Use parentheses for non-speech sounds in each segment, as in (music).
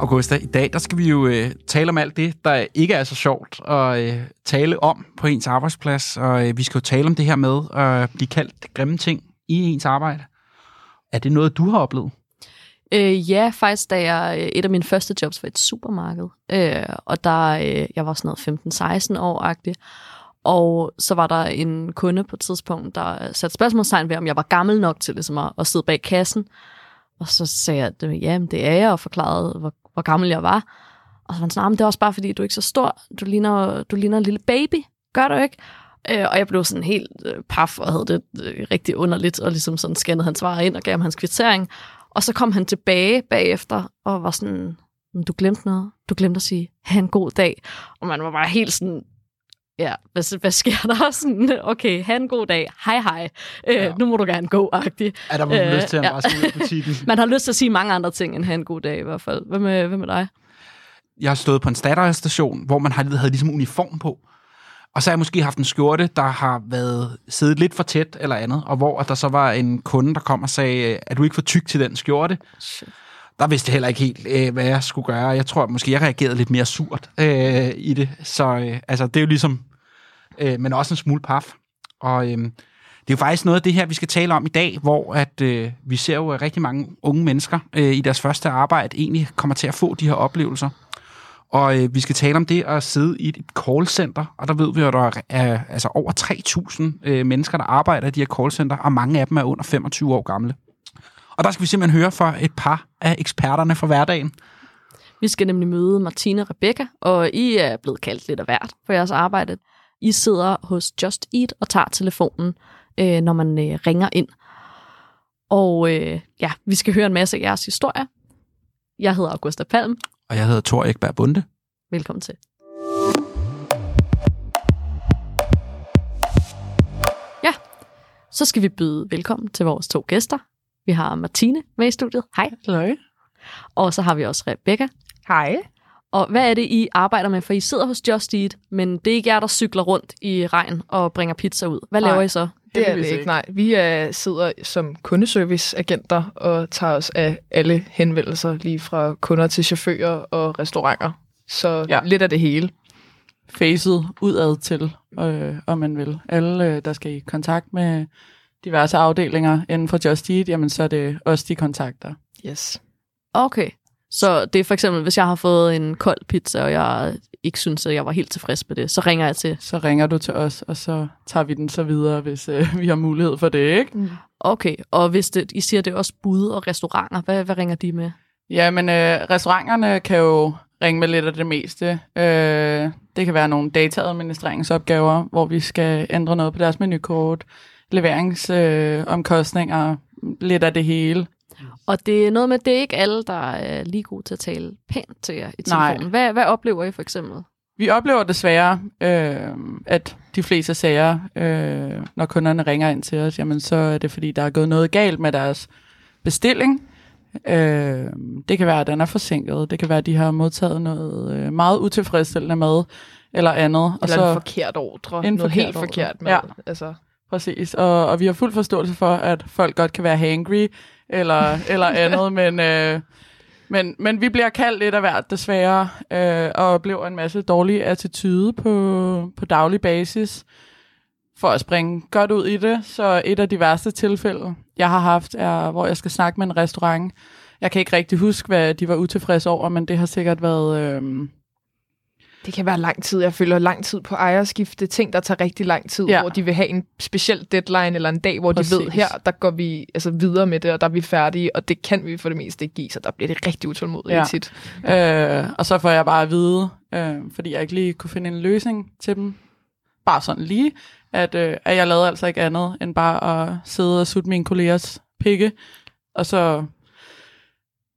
Augusta, i dag der skal vi jo øh, tale om alt det, der ikke er så sjovt at øh, tale om på ens arbejdsplads. Og øh, vi skal jo tale om det her med at blive kaldt grimme ting i ens arbejde. Er det noget, du har oplevet? Øh, ja, faktisk da jeg, øh, et af mine første jobs var et supermarked, øh, og der, øh, jeg var sådan noget 15-16 år-agtig, og så var der en kunde på et tidspunkt, der satte spørgsmålstegn ved, om jeg var gammel nok til ligesom at, at sidde bag kassen, og så sagde jeg, at det er jeg, og forklarede, hvor, hvor gammel jeg var. Og så var han sådan, ah, det er også bare, fordi du er ikke så stor. Du ligner, du ligner en lille baby. Gør du ikke? Øh, og jeg blev sådan helt øh, paf og havde det øh, rigtig underligt, og ligesom sådan scannede hans svar ind og gav ham hans kvittering. Og så kom han tilbage bagefter og var sådan, du glemte noget. Du glemte at sige, have en god dag. Og man var bare helt sådan, ja, hvad, hvad sker der? (laughs) Sådan, okay, have en god dag. Hej, hej. Øh, ja. Nu må du gerne gå-agtig. Er der man øh, lyst til at ja. bare ud i butikken? (laughs) man har lyst til at sige mange andre ting end have en god dag i hvert fald. Hvad med, hvad med dig? Jeg har stået på en Statoil-station, hvor man havde ligesom uniform på. Og så har jeg måske haft en skjorte, der har været siddet lidt for tæt eller andet, og hvor der så var en kunde, der kom og sagde, er du ikke for tyk til den skjorte? Shit. Der vidste jeg heller ikke helt, øh, hvad jeg skulle gøre. Jeg tror at måske, jeg reagerede lidt mere surt øh, i det. Så øh, altså, det er jo ligesom, øh, men også en smule paf. Og øh, det er jo faktisk noget af det her, vi skal tale om i dag, hvor at øh, vi ser jo, at rigtig mange unge mennesker øh, i deres første arbejde egentlig kommer til at få de her oplevelser. Og øh, vi skal tale om det at sidde i et callcenter, og der ved vi, at der er altså over 3.000 øh, mennesker, der arbejder i de her callcenter, og mange af dem er under 25 år gamle. Og der skal vi simpelthen høre fra et par af eksperterne for hverdagen. Vi skal nemlig møde Martine og Rebecca, og I er blevet kaldt lidt af hvert for jeres arbejde. I sidder hos Just Eat og tager telefonen, øh, når man øh, ringer ind. Og øh, ja, vi skal høre en masse af jeres historier. Jeg hedder Augusta Palm. Og jeg hedder Thor Ekberg Bunde. Velkommen til. Ja, så skal vi byde velkommen til vores to gæster. Vi har Martine med i studiet. Hej. Hallo. Og så har vi også Rebecca. Hej. Og hvad er det, I arbejder med? For I sidder hos Just Eat, men det er ikke jer, der cykler rundt i regn og bringer pizza ud. Hvad nej, laver I så? Det er det ikke, nej. Vi er, sidder som kundeserviceagenter og tager os af alle henvendelser, lige fra kunder til chauffører og restauranter. Så ja. lidt af det hele. Facet udad til, øh, om man vil. Alle, øh, der skal i kontakt med diverse afdelinger inden for Just Eat, jamen så er det også de kontakter. Yes. Okay. Så det er for eksempel, hvis jeg har fået en kold pizza, og jeg ikke synes, at jeg var helt tilfreds med det, så ringer jeg til. Så ringer du til os, og så tager vi den så videre, hvis øh, (laughs) vi har mulighed for det, ikke? Mm. Okay, og hvis det, I siger, det er også bud og restauranter, hvad, hvad ringer de med? Ja, men øh, restauranterne kan jo ringe med lidt af det meste. Øh, det kan være nogle dataadministreringsopgaver, hvor vi skal ændre noget på deres menukort, leveringsomkostninger, øh, lidt af det hele. Og det er noget med, at det er ikke alle, der er lige gode til at tale pænt til jer i telefonen. Hvad, hvad oplever I for eksempel? Vi oplever desværre, øh, at de fleste sager, øh, når kunderne ringer ind til os, jamen så er det fordi, der er gået noget galt med deres bestilling. Øh, det kan være, at den er forsinket. Det kan være, at de har modtaget noget øh, meget utilfredsstillende mad eller andet. Eller og så, en forkert ordre. En noget forkert helt ordre. forkert mad. Ja. Altså. Præcis, og, og vi har fuld forståelse for, at folk godt kan være hangry, eller, (laughs) eller andet, men, øh, men, men vi bliver kaldt lidt af hvert desværre, øh, og oplever en masse dårlig attitude på, på daglig basis for at springe godt ud i det. Så et af de værste tilfælde, jeg har haft, er, hvor jeg skal snakke med en restaurant. Jeg kan ikke rigtig huske, hvad de var utilfredse over, men det har sikkert været... Øh, det kan være lang tid. Jeg føler lang tid på ejerskifte. Ting, der tager rigtig lang tid, ja. hvor de vil have en speciel deadline eller en dag, hvor Præcis. de ved, her der går vi altså, videre med det, og der er vi færdige, og det kan vi for det meste ikke give, så der bliver det rigtig utålmodigt ja. tit. Øh, og så får jeg bare at vide, øh, fordi jeg ikke lige kunne finde en løsning til dem, bare sådan lige, at, øh, at jeg lavede altså ikke andet, end bare at sidde og sutte mine kollegers pikke, og så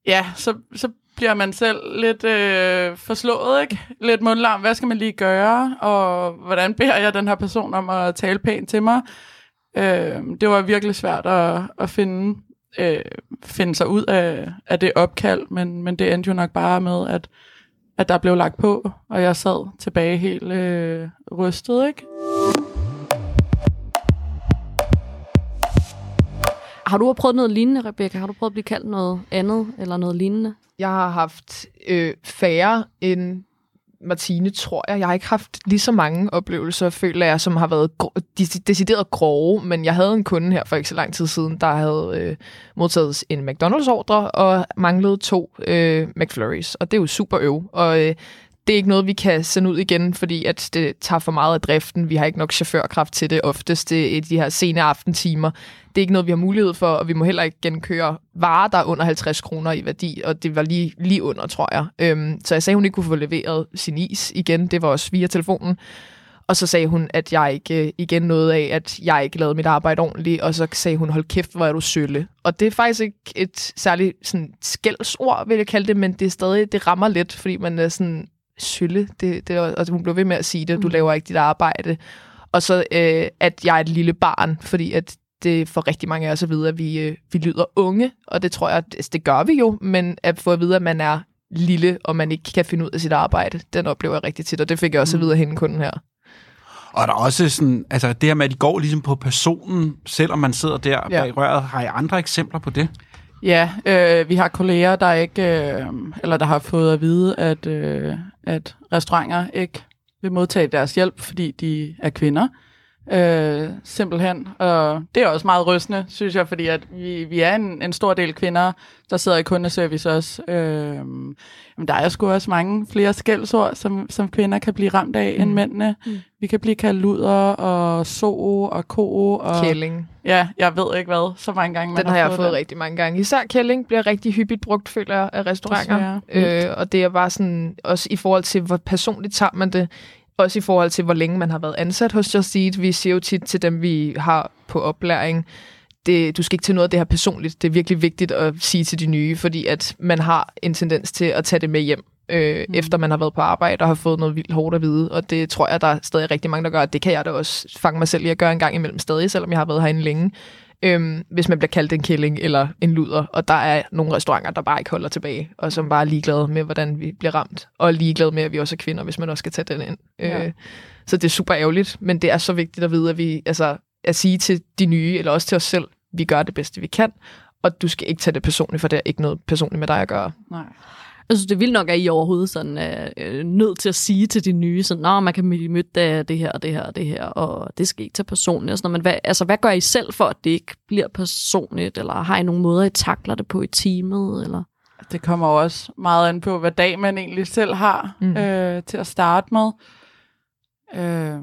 ja, så, så bliver man selv lidt øh, forslået, ikke? Lidt mundlarm. Hvad skal man lige gøre? Og hvordan beder jeg den her person om at tale pænt til mig? Øh, det var virkelig svært at, at finde, øh, finde sig ud af, af det opkald, men, men det endte jo nok bare med, at, at der blev lagt på, og jeg sad tilbage helt øh, rystet, ikke? Har du prøvet noget lignende, Rebecca? Har du prøvet at blive kaldt noget andet eller noget lignende? Jeg har haft øh, færre end Martine, tror jeg. Jeg har ikke haft lige så mange oplevelser, føler jeg, som har været decideret grove, men jeg havde en kunde her for ikke så lang tid siden, der havde øh, modtaget en McDonald's-ordre og manglede to øh, McFlurries, og det er jo super øv. Og øh, det er ikke noget, vi kan sende ud igen, fordi at det tager for meget af driften. Vi har ikke nok chaufførkraft til det oftest i de her sene aftentimer. Det er ikke noget, vi har mulighed for, og vi må heller ikke genkøre varer, der er under 50 kroner i værdi, og det var lige, lige under, tror jeg. Øhm, så jeg sagde, at hun ikke kunne få leveret sin is igen. Det var også via telefonen. Og så sagde hun, at jeg ikke øh, igen noget af, at jeg ikke lavede mit arbejde ordentligt. Og så sagde hun, hold kæft, hvor er du sølle. Og det er faktisk ikke et særligt sådan, skældsord, vil jeg kalde det, men det er stadig, det rammer lidt, fordi man er sådan, sølle. Det, det, og hun blev ved med at sige det, du mm. laver ikke dit arbejde. Og så, øh, at jeg er et lille barn, fordi at det for rigtig mange af os at vide, at vi, øh, vi lyder unge, og det tror jeg, at det gør vi jo, men at få at vide, at man er lille, og man ikke kan finde ud af sit arbejde, den oplever jeg rigtig tit, og det fik jeg også mm. at vide af hende kunden her. Og der er også sådan, altså det her med, at de går ligesom på personen, selvom man sidder der ja. bag røret. Har I andre eksempler på det? Ja, øh, vi har kolleger, der ikke, øh, eller der har fået at vide, at, øh, at restauranter ikke vil modtage deres hjælp, fordi de er kvinder. Øh, simpelthen. Og det er også meget rystende, synes jeg, fordi at vi, vi er en, en stor del kvinder, der sidder i kundeservice også. Øh, men der er sgu også mange flere skældsord, som, som kvinder kan blive ramt af mm. end mændene. Mm. Vi kan blive kaldt luder og so og ko og... Kælling. Ja, jeg ved ikke hvad, så mange gange man Den har, har jeg fået den. rigtig mange gange. Især kælling bliver rigtig hyppigt brugt, føler jeg, af restauranter. Øh, og det er bare sådan, også i forhold til, hvor personligt tager man det også i forhold til, hvor længe man har været ansat hos Just Eat. Vi siger jo tit til dem, vi har på oplæring, det, du skal ikke til noget af det her personligt. Det er virkelig vigtigt at sige til de nye, fordi at man har en tendens til at tage det med hjem, øh, mm. efter man har været på arbejde og har fået noget vildt hårdt at vide. Og det tror jeg, der er stadig rigtig mange, der gør. Det kan jeg da også fange mig selv i at gøre en gang imellem stadig, selvom jeg har været herinde længe øhm, hvis man bliver kaldt en kælling eller en luder. Og der er nogle restauranter, der bare ikke holder tilbage, og som bare er ligeglade med, hvordan vi bliver ramt. Og ligeglade med, at vi også er kvinder, hvis man også skal tage den ind. Ja. Øh, så det er super ærgerligt, men det er så vigtigt at vide, at vi altså, at sige til de nye, eller også til os selv, vi gør det bedste, vi kan, og du skal ikke tage det personligt, for det er ikke noget personligt med dig at gøre. Nej. Jeg synes, det er vildt nok, at I overhovedet sådan, er øh, nødt til at sige til de nye, sådan, Nå, man kan møde det, det her, det her, og det her, og det skal ikke tage personligt. Og sådan Men hvad, altså, hvad gør I selv for, at det ikke bliver personligt? Eller har I nogle måder, I takler det på i teamet? Eller? Det kommer også meget an på, hvad dag man egentlig selv har mm. øh, til at starte med. Øh,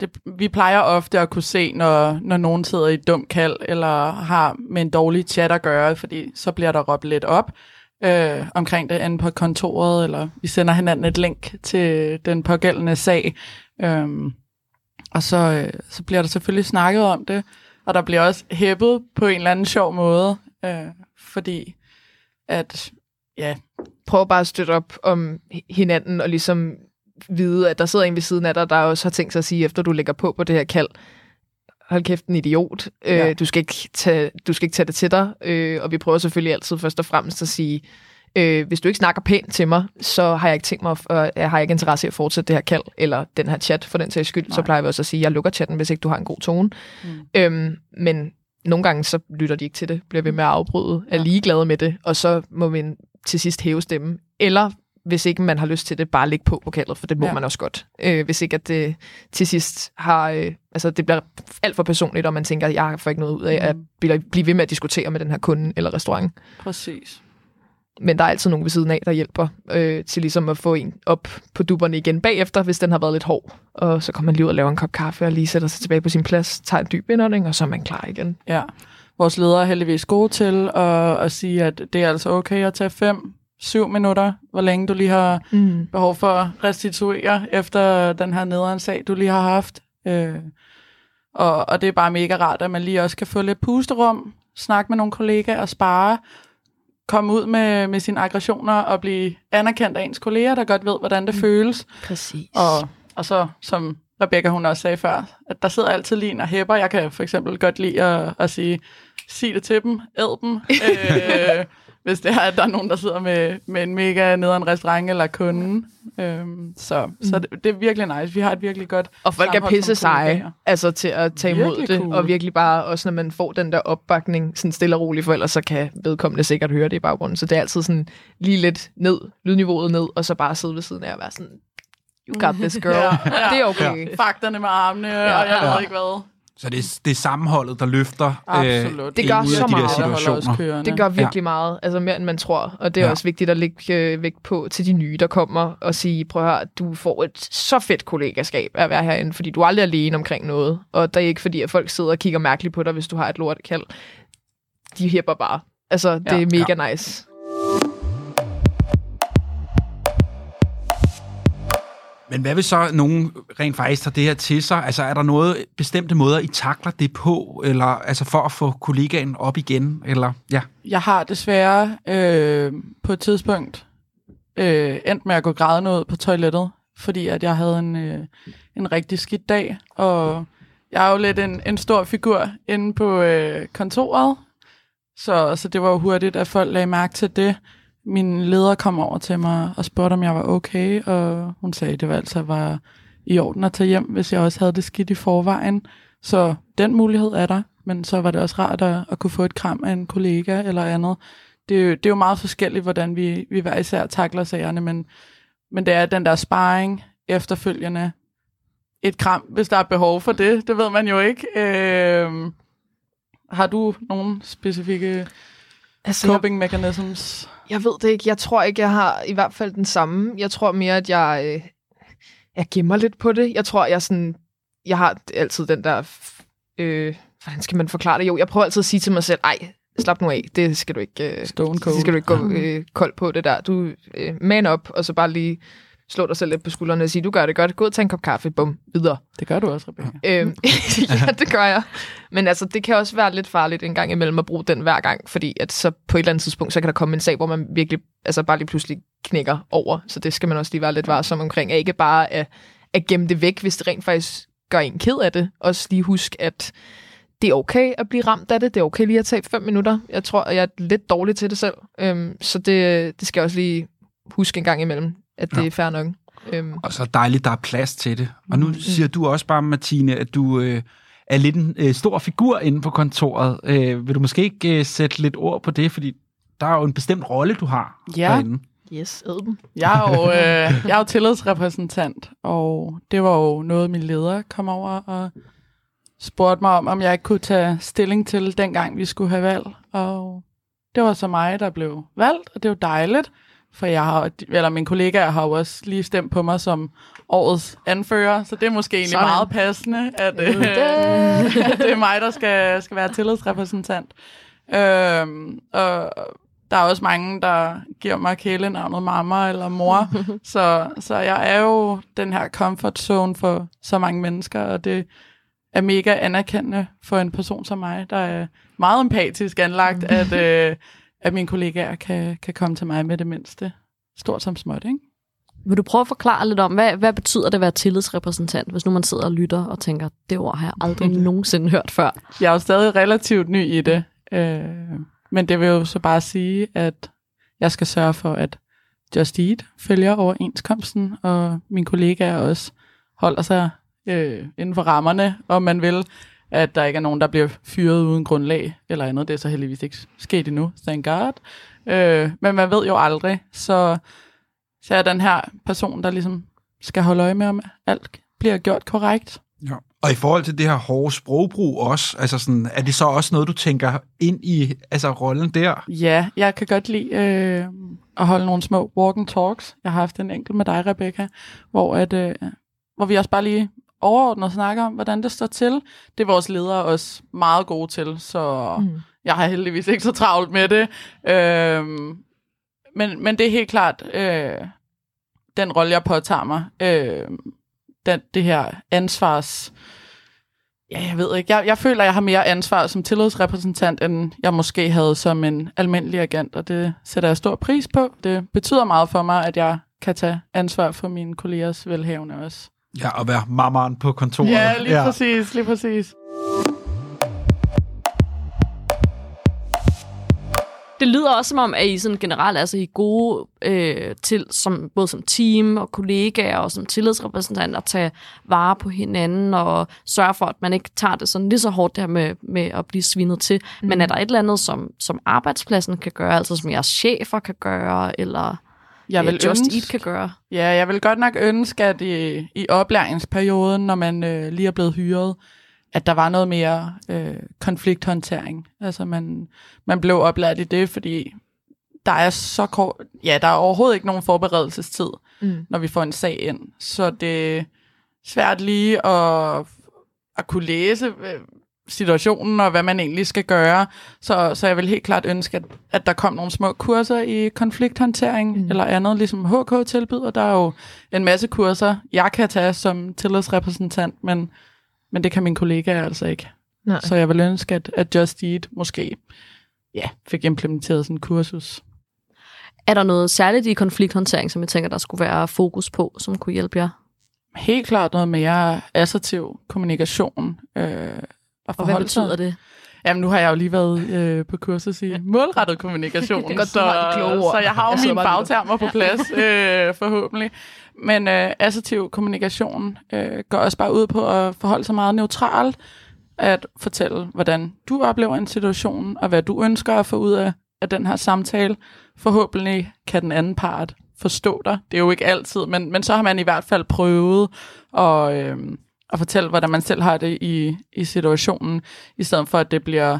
det, vi plejer ofte at kunne se, når, når nogen sidder i et dumt kald, eller har med en dårlig chat at gøre, fordi så bliver der råbt lidt op øh, omkring det inde på kontoret, eller vi sender hinanden et link til den pågældende sag. Øh, og så, øh, så bliver der selvfølgelig snakket om det, og der bliver også hæppet på en eller anden sjov måde, øh, fordi at, ja... Prøv bare at støtte op om hinanden, og ligesom vide, at der sidder en ved siden af dig, der også har tænkt sig at sige, efter du lægger på på det her kald, hold kæft, en idiot. Øh, ja. Du, skal ikke tage, du skal ikke tage det til dig. Øh, og vi prøver selvfølgelig altid først og fremmest at sige, øh, hvis du ikke snakker pænt til mig, så har jeg ikke tænkt mig, at, jeg har ikke interesse i at fortsætte det her kald, eller den her chat for den sags skyld. Nej. Så plejer vi også at sige, jeg lukker chatten, hvis ikke du har en god tone. Mm. Øhm, men nogle gange så lytter de ikke til det, bliver ved med at afbryde, er ligeglade med det, og så må man til sidst hæve stemmen. Eller hvis ikke man har lyst til det, bare ligge på vokalet, for det må ja. man også godt. Øh, hvis ikke at det til sidst har, øh, altså det bliver alt for personligt, og man tænker, at jeg får ikke noget ud af at mm. blive, blive ved med at diskutere med den her kunde eller restaurant. Præcis. Men der er altid nogen ved siden af, der hjælper øh, til ligesom at få en op på duberne igen bagefter, hvis den har været lidt hård. Og så kommer man lige ud og laver en kop kaffe og lige sætter sig tilbage på sin plads, tager en dyb indånding, og så er man klar igen. Ja. Vores ledere er heldigvis gode til at, at sige, at det er altså okay at tage fem syv minutter, hvor længe du lige har mm. behov for at restituere efter den her nederen sag, du lige har haft. Øh, og, og det er bare mega rart, at man lige også kan få lidt pusterum, snakke med nogle kollegaer og spare, komme ud med, med sine aggressioner og blive anerkendt af ens kolleger, der godt ved, hvordan det mm. føles. Præcis. Og, og så, som Rebecca hun også sagde før, at der sidder altid lige og hæpper. Jeg kan for eksempel godt lide at, at sige, sig det til dem, æd dem. (laughs) øh, hvis det er, at der er nogen, der sidder med, med en mega nederen restaurant eller kunden. Øhm, så mm. så det, det er virkelig nice. Vi har et virkelig godt Og folk er pisse seje altså, til at tage imod Virkelig det. cool. Og virkelig bare, også når man får den der opbakning, sådan stille og roligt, for ellers så kan vedkommende sikkert høre det i baggrunden. Så det er altid sådan lige lidt ned, lydniveauet ned, og så bare sidde ved siden af og være sådan, you got this (laughs) girl. Ja, ja. Det er okay. Fakterne med armene, ja, og jeg ja. ved ikke hvad. Så det er, det er sammenholdet, der løfter Absolut. Det gør ud så af de meget. Der situationer. Det gør virkelig ja. meget, altså mere end man tror. Og det er Ja. ja. også vigtigt at lægge øh, vægt på til de nye, der kommer og sige, prøv at høre, du får et så fedt kollegaskab at være herinde, fordi du er aldrig alene omkring noget. Og det er ikke fordi, at folk sidder og kigger mærkeligt på dig, hvis du har et lortekald. De hæpper bare. Altså, det Ja. er mega nice. Men hvad vil så nogen rent faktisk tage det her til sig? Altså er der noget bestemte måder, I takler det på? Eller altså for at få kollegaen op igen? Eller ja. Jeg har desværre øh, på et tidspunkt øh, endt med at gå grædende ud på toilettet, fordi at jeg havde en, øh, en rigtig skidt dag, og jeg er jo lidt en, en stor figur inde på øh, kontoret, så, så det var jo hurtigt, at folk lagde mærke til det. Min leder kom over til mig og spurgte, om jeg var okay, og hun sagde, at det var altså var i orden at tage hjem, hvis jeg også havde det skidt i forvejen. Så den mulighed er der, men så var det også rart at, at kunne få et kram af en kollega eller andet. Det, er jo- det er jo meget forskelligt, hvordan vi, vi hver især takler sagerne, men, men det er den der sparring efterfølgende. Et kram, hvis der er behov for det, det ved man jo ikke. Øh, har du nogle specifikke Altså, coping mechanisms? Jeg ved det ikke. Jeg tror ikke, jeg har i hvert fald den samme. Jeg tror mere, at jeg, øh, jeg gemmer lidt på det. Jeg tror, jeg sådan... Jeg har altid den der... Øh, hvordan skal man forklare det? Jo, jeg prøver altid at sige til mig selv, ej, slap nu af. Det skal du ikke... Øh, Stone Det cold. skal du ikke gå øh, kold på det der. Du øh, man op, og så bare lige slå dig selv lidt på skuldrene og sige, du gør det godt. Gå ud og tag en kop kaffe. Bum, videre. Det gør du også, Rebecca. (laughs) Øhm, (laughs) ja, det gør jeg. Men altså, det kan også være lidt farligt en gang imellem at bruge den hver gang, fordi at så på et eller andet tidspunkt, så kan der komme en sag, hvor man virkelig altså bare lige pludselig knækker over. Så det skal man også lige være lidt varsom omkring. At ikke bare at, at gemme det væk, hvis det rent faktisk gør en ked af det. Også lige husk, at det er okay at blive ramt af det. Det er okay lige at tage fem minutter. Jeg tror, at jeg er lidt dårlig til det selv. Øhm, så det, det skal jeg også lige huske en gang imellem, at det Ja. er fair nok. Øhm, Og så dejligt, der er plads til det. Og nu siger du også bare, Martine, at du øh, er lidt en øh, stor figur inde på kontoret. Øh, vil du måske ikke øh, sætte lidt ord på det? Fordi der er jo en bestemt rolle, du har Ja. derinde. yes, æd dem. Jeg er jo, øh, jeg er jo tillidsrepræsentant, og det var jo noget, min leder kom over og spurgte mig om, om jeg ikke kunne tage stilling til, dengang vi skulle have valg. Og det var så mig, der blev valgt, og det jo dejligt, for jeg har, eller mine kollegaer har jo også lige stemt på mig som årets anfører, så det er måske egentlig Sådan. meget passende, at, øh, at det er mig, der skal, skal være tillidsrepræsentant. Øhm, og der er også mange, der giver mig kælenavnet mamma eller mor, (laughs) så, så jeg er jo den her comfort zone for så mange mennesker, og det er mega anerkendende for en person som mig, der er meget empatisk anlagt, at, (laughs) øh, at mine kollegaer kan, kan komme til mig med det mindste. Stort som småt, ikke? Vil du prøve at forklare lidt om, hvad, hvad betyder det at være tillidsrepræsentant, hvis nu man sidder og lytter og tænker, det ord har jeg aldrig (laughs) nogensinde hørt før. Jeg er jo stadig relativt ny i det, øh, men det vil jo så bare sige, at jeg skal sørge for, at Just Eat følger overenskomsten, og mine kollegaer også holder sig øh, inden for rammerne, om man vil, at der ikke er nogen, der bliver fyret uden grundlag eller andet. Det er så heldigvis ikke sket endnu, thank God. Øh, men man ved jo aldrig, så, så er den her person, der ligesom skal holde øje med, om alt bliver gjort korrekt. Ja. Og i forhold til det her hårde sprogbrug også, altså sådan, er det så også noget, du tænker ind i altså rollen der? Ja, jeg kan godt lide øh, at holde nogle små walk and talks. Jeg har haft en enkelt med dig, Rebecca, hvor, at, øh, hvor vi også bare lige overordnet snakker om, hvordan det står til. Det er vores ledere også meget gode til, så mm. jeg har heldigvis ikke så travlt med det. Øh, men, men det er helt klart øh, den rolle, jeg påtager mig. Øh, den, det her ansvars... Ja, jeg ved ikke. Jeg, jeg føler, jeg har mere ansvar som tillidsrepræsentant, end jeg måske havde som en almindelig agent, og det sætter jeg stor pris på. Det betyder meget for mig, at jeg kan tage ansvar for mine kollegers velhavende også. Ja, og være mammeren på kontoret. Ja, lige ja. præcis, lige præcis. det lyder også som om, at I sådan generelt altså, I er gode øh, til, som, både som team og kollegaer og som tillidsrepræsentanter, at tage vare på hinanden og sørge for, at man ikke tager det sådan lige så hårdt der med, med at blive svinet til. Mm. Men er der et eller andet, som, som arbejdspladsen kan gøre, altså som jeres chefer kan gøre, eller jeg vil Just ønske, Eat kan gøre? Ja, jeg vil godt nok ønske, at i, i oplæringsperioden, når man øh, lige er blevet hyret, at der var noget mere øh, konflikthåndtering. Altså man, man blev oplært i det, fordi der er så kort, ja, der er overhovedet ikke nogen forberedelsestid, mm. når vi får en sag ind. Så det er svært lige at, at kunne læse øh, situationen og hvad man egentlig skal gøre. Så, så jeg vil helt klart ønske, at, at der kom nogle små kurser i konflikthåndtering mm. eller andet, ligesom HK tilbyder. Der er jo en masse kurser, jeg kan tage som tillidsrepræsentant, men men det kan min kollega altså ikke. Nej. Så jeg vil ønske, at, at Just Eat måske ja, fik implementeret sådan en kursus. Er der noget særligt i konflikthåndtering, som jeg tænker, der skulle være fokus på, som kunne hjælpe jer? Helt klart noget mere assertiv kommunikation. Øh, og, og hvad betyder det? Jamen, nu har jeg jo lige været øh, på kursus i (laughs) målrettet kommunikation, det godt, så, så jeg har jo mine bagtermer på plads, (laughs) øh, forhåbentlig. Men øh, assertiv kommunikation øh, går også bare ud på at forholde sig meget neutralt, at fortælle, hvordan du oplever en situation, og hvad du ønsker at få ud af, af den her samtale. Forhåbentlig kan den anden part forstå dig. Det er jo ikke altid, men, men så har man i hvert fald prøvet at, øh, at fortælle, hvordan man selv har det i, i situationen, i stedet for at det bliver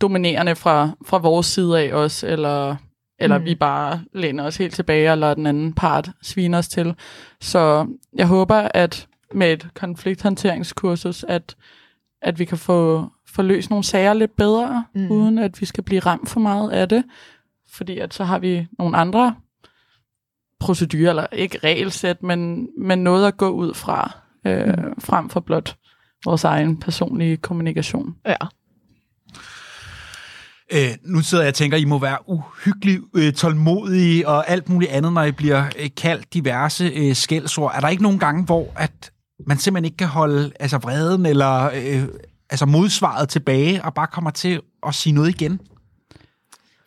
dominerende fra, fra vores side af os, eller eller mm. vi bare læner os helt tilbage og lader den anden part svine os til. Så jeg håber, at med et konflikthåndteringskursus, at, at vi kan få, få løst nogle sager lidt bedre, mm. uden at vi skal blive ramt for meget af det. Fordi at så har vi nogle andre procedurer, eller ikke regelsæt, men, men noget at gå ud fra, øh, mm. frem for blot vores egen personlige kommunikation. Ja. Øh, nu sidder jeg og tænker, at I må være uhyggeligt øh, tålmodige og alt muligt andet, når I bliver øh, kaldt diverse øh, skældsord. Er der ikke nogen gange, hvor at man simpelthen ikke kan holde altså, vreden eller øh, altså modsvaret tilbage og bare kommer til at sige noget igen?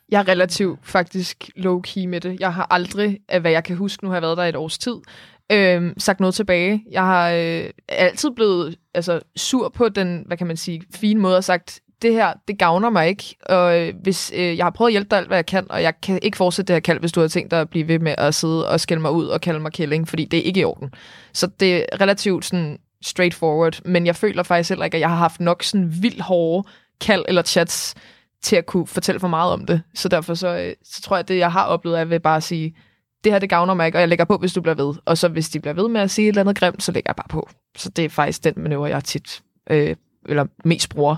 Jeg er relativt faktisk low-key med det. Jeg har aldrig, af hvad jeg kan huske, nu har jeg været der et års tid, øh, sagt noget tilbage. Jeg har øh, altid blevet altså, sur på den, hvad kan man sige, fine måde og sagt, det her, det gavner mig ikke. Og øh, hvis øh, jeg har prøvet at hjælpe dig alt, hvad jeg kan, og jeg kan ikke fortsætte det her kald, hvis du har tænkt dig at blive ved med at sidde og skælde mig ud og kalde mig kælling, fordi det er ikke i orden. Så det er relativt sådan straightforward, men jeg føler faktisk heller ikke, at jeg har haft nok sådan vildt hårde kald eller chats til at kunne fortælle for meget om det. Så derfor så, øh, så tror jeg, at det, jeg har oplevet, er ved bare at sige, det her, det gavner mig ikke, og jeg lægger på, hvis du bliver ved. Og så hvis de bliver ved med at sige et eller andet grimt, så lægger jeg bare på. Så det er faktisk den manøvre, jeg tit, øh, eller mest bruger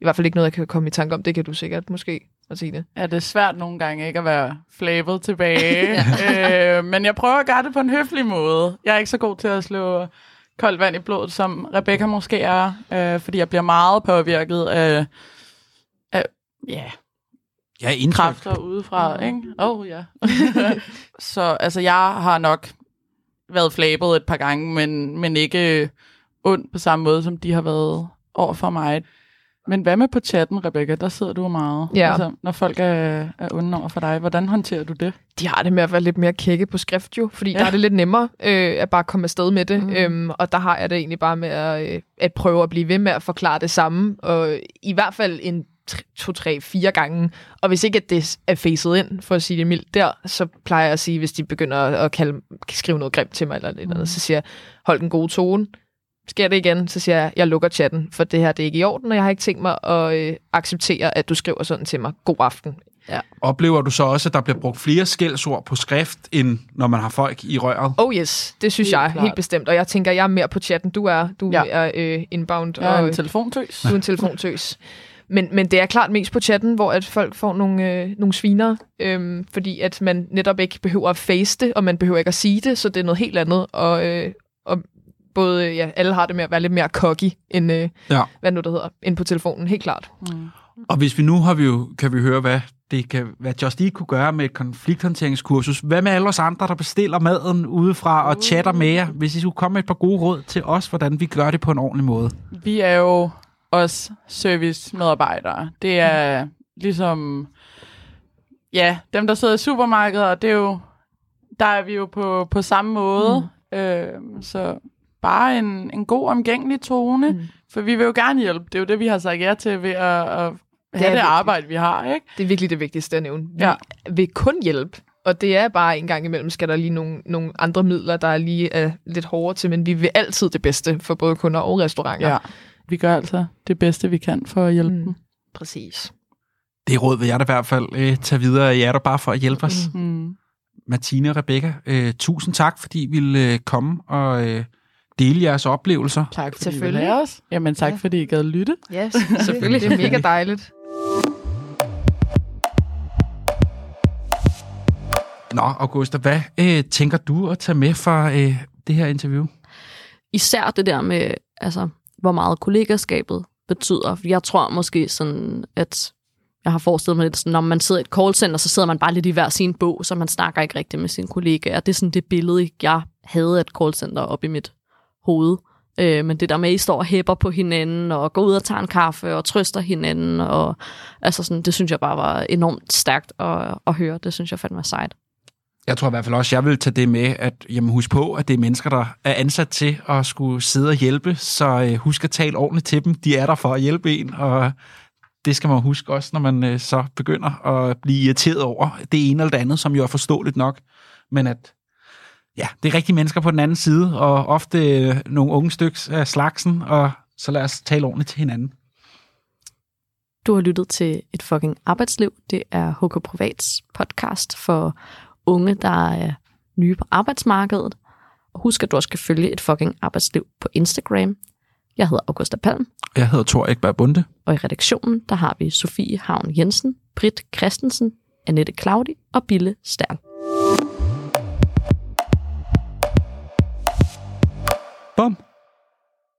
i hvert fald ikke noget, jeg kan komme i tanke om. Det kan du sikkert måske at sige det. Ja, det er svært nogle gange ikke at være flavored tilbage. (laughs) øh, men jeg prøver at gøre det på en høflig måde. Jeg er ikke så god til at slå koldt vand i blodet, som Rebecca måske er, øh, fordi jeg bliver meget påvirket af, af ja, ja, indtryk. kræfter udefra. Ikke? Oh, ja. (laughs) så altså, jeg har nok været flabet et par gange, men, men ikke ond på samme måde, som de har været over for mig. Men hvad med på chatten, Rebecca? Der sidder du meget. Ja. Altså, når folk er, er onde over for dig, hvordan håndterer du det? De har det med at være lidt mere kække på skrift jo, fordi ja. der er det lidt nemmere øh, at bare komme afsted med det. Mm. Øhm, og der har jeg det egentlig bare med at, øh, at prøve at blive ved med at forklare det samme. Og i hvert fald en to, tre, fire gange. Og hvis ikke at det er facet ind, for at sige det mildt der, så plejer jeg at sige, hvis de begynder at kalde, skrive noget grimt til mig, eller, eller mm. andet, så siger jeg, hold den gode tone sker det igen, så siger jeg, jeg lukker chatten, for det her det er ikke i orden, og jeg har ikke tænkt mig at øh, acceptere, at du skriver sådan til mig. God aften. Ja. Oplever du så også, at der bliver brugt flere skældsord på skrift, end når man har folk i røret? Oh yes, det synes helt jeg klart. helt bestemt. Og jeg tænker, jeg er mere på chatten. Du er, du ja. er øh, inbound. Jeg er og, en telefontøs. Du er en telefontøs. (laughs) Men, men det er klart mest på chatten, hvor at folk får nogle, øh, nogle sviner, øh, fordi at man netop ikke behøver at face det, og man behøver ikke at sige det, så det er noget helt andet. Og, øh, og både, ja, alle har det med at være lidt mere cocky, end, øh, ja. hvad nu det hedder, end på telefonen, helt klart. Mm. Og hvis vi nu har vi jo, kan vi høre, hvad det kan, hvad Just Eat kunne gøre med et konflikthåndteringskursus. Hvad med alle os andre, der bestiller maden udefra og chatter med jer? Hvis I skulle komme med et par gode råd til os, hvordan vi gør det på en ordentlig måde. Vi er jo også servicemedarbejdere. Det er ligesom ja, dem, der sidder i supermarkedet, det er jo, der er vi jo på, på samme måde. Mm. Øh, så bare en, en god, omgængelig tone. Mm. For vi vil jo gerne hjælpe. Det er jo det, vi har sagt ja til ved at, at have det, det arbejde, vi har. Ikke? Det er virkelig det vigtigste at nævne. Vi ja. vil kun hjælpe. Og det er bare en gang imellem, skal der lige nogle, nogle andre midler, der er lige er lidt hårdere til, men vi vil altid det bedste for både kunder og restauranter. Ja, vi gør altså det bedste, vi kan for at hjælpe mm. dem. Præcis. Det råd vil jeg da i hvert fald øh, tage videre. Jeg er der bare for at hjælpe os. Mm. mm. Martine og Rebecca, øh, tusind tak, fordi I ville øh, komme og øh, dele jeres oplevelser. Tak fordi I ville os. Jamen tak, ja. fordi I gad lytte. Ja, yes, (laughs) selvfølgelig. det er mega dejligt. Nå, Augusta, hvad øh, tænker du at tage med fra øh, det her interview? Især det der med, altså, hvor meget kollegaskabet betyder. Jeg tror måske sådan, at jeg har forestillet mig lidt sådan, når man sidder i et callcenter, så sidder man bare lidt i hver sin bog, så man snakker ikke rigtigt med sine kollegaer. Det er sådan det billede, jeg havde af et callcenter op i mit hoved. Øh, men det der med, at I står og hæpper på hinanden, og går ud og tager en kaffe, og trøster hinanden, og altså sådan, det synes jeg bare var enormt stærkt at, at høre. Det synes jeg fandme var sejt. Jeg tror i hvert fald også, jeg vil tage det med, at jamen, husk på, at det er mennesker, der er ansat til at skulle sidde og hjælpe, så øh, husk at tale ordentligt til dem. De er der for at hjælpe en, og det skal man huske også, når man øh, så begynder at blive irriteret over det ene eller det andet, som jo er forståeligt nok. Men at ja, det er rigtige mennesker på den anden side, og ofte øh, nogle unge stykker af slagsen, og så lad os tale ordentligt til hinanden. Du har lyttet til Et fucking arbejdsliv. Det er HK Privats podcast for unge, der er nye på arbejdsmarkedet. Og husk, at du også skal følge Et fucking arbejdsliv på Instagram. Jeg hedder Augusta Palm. Jeg hedder Thor Ekberg Bunde. Og i redaktionen, der har vi Sofie Havn Jensen, Britt Christensen, Annette Claudi og Bille Stern. Bum.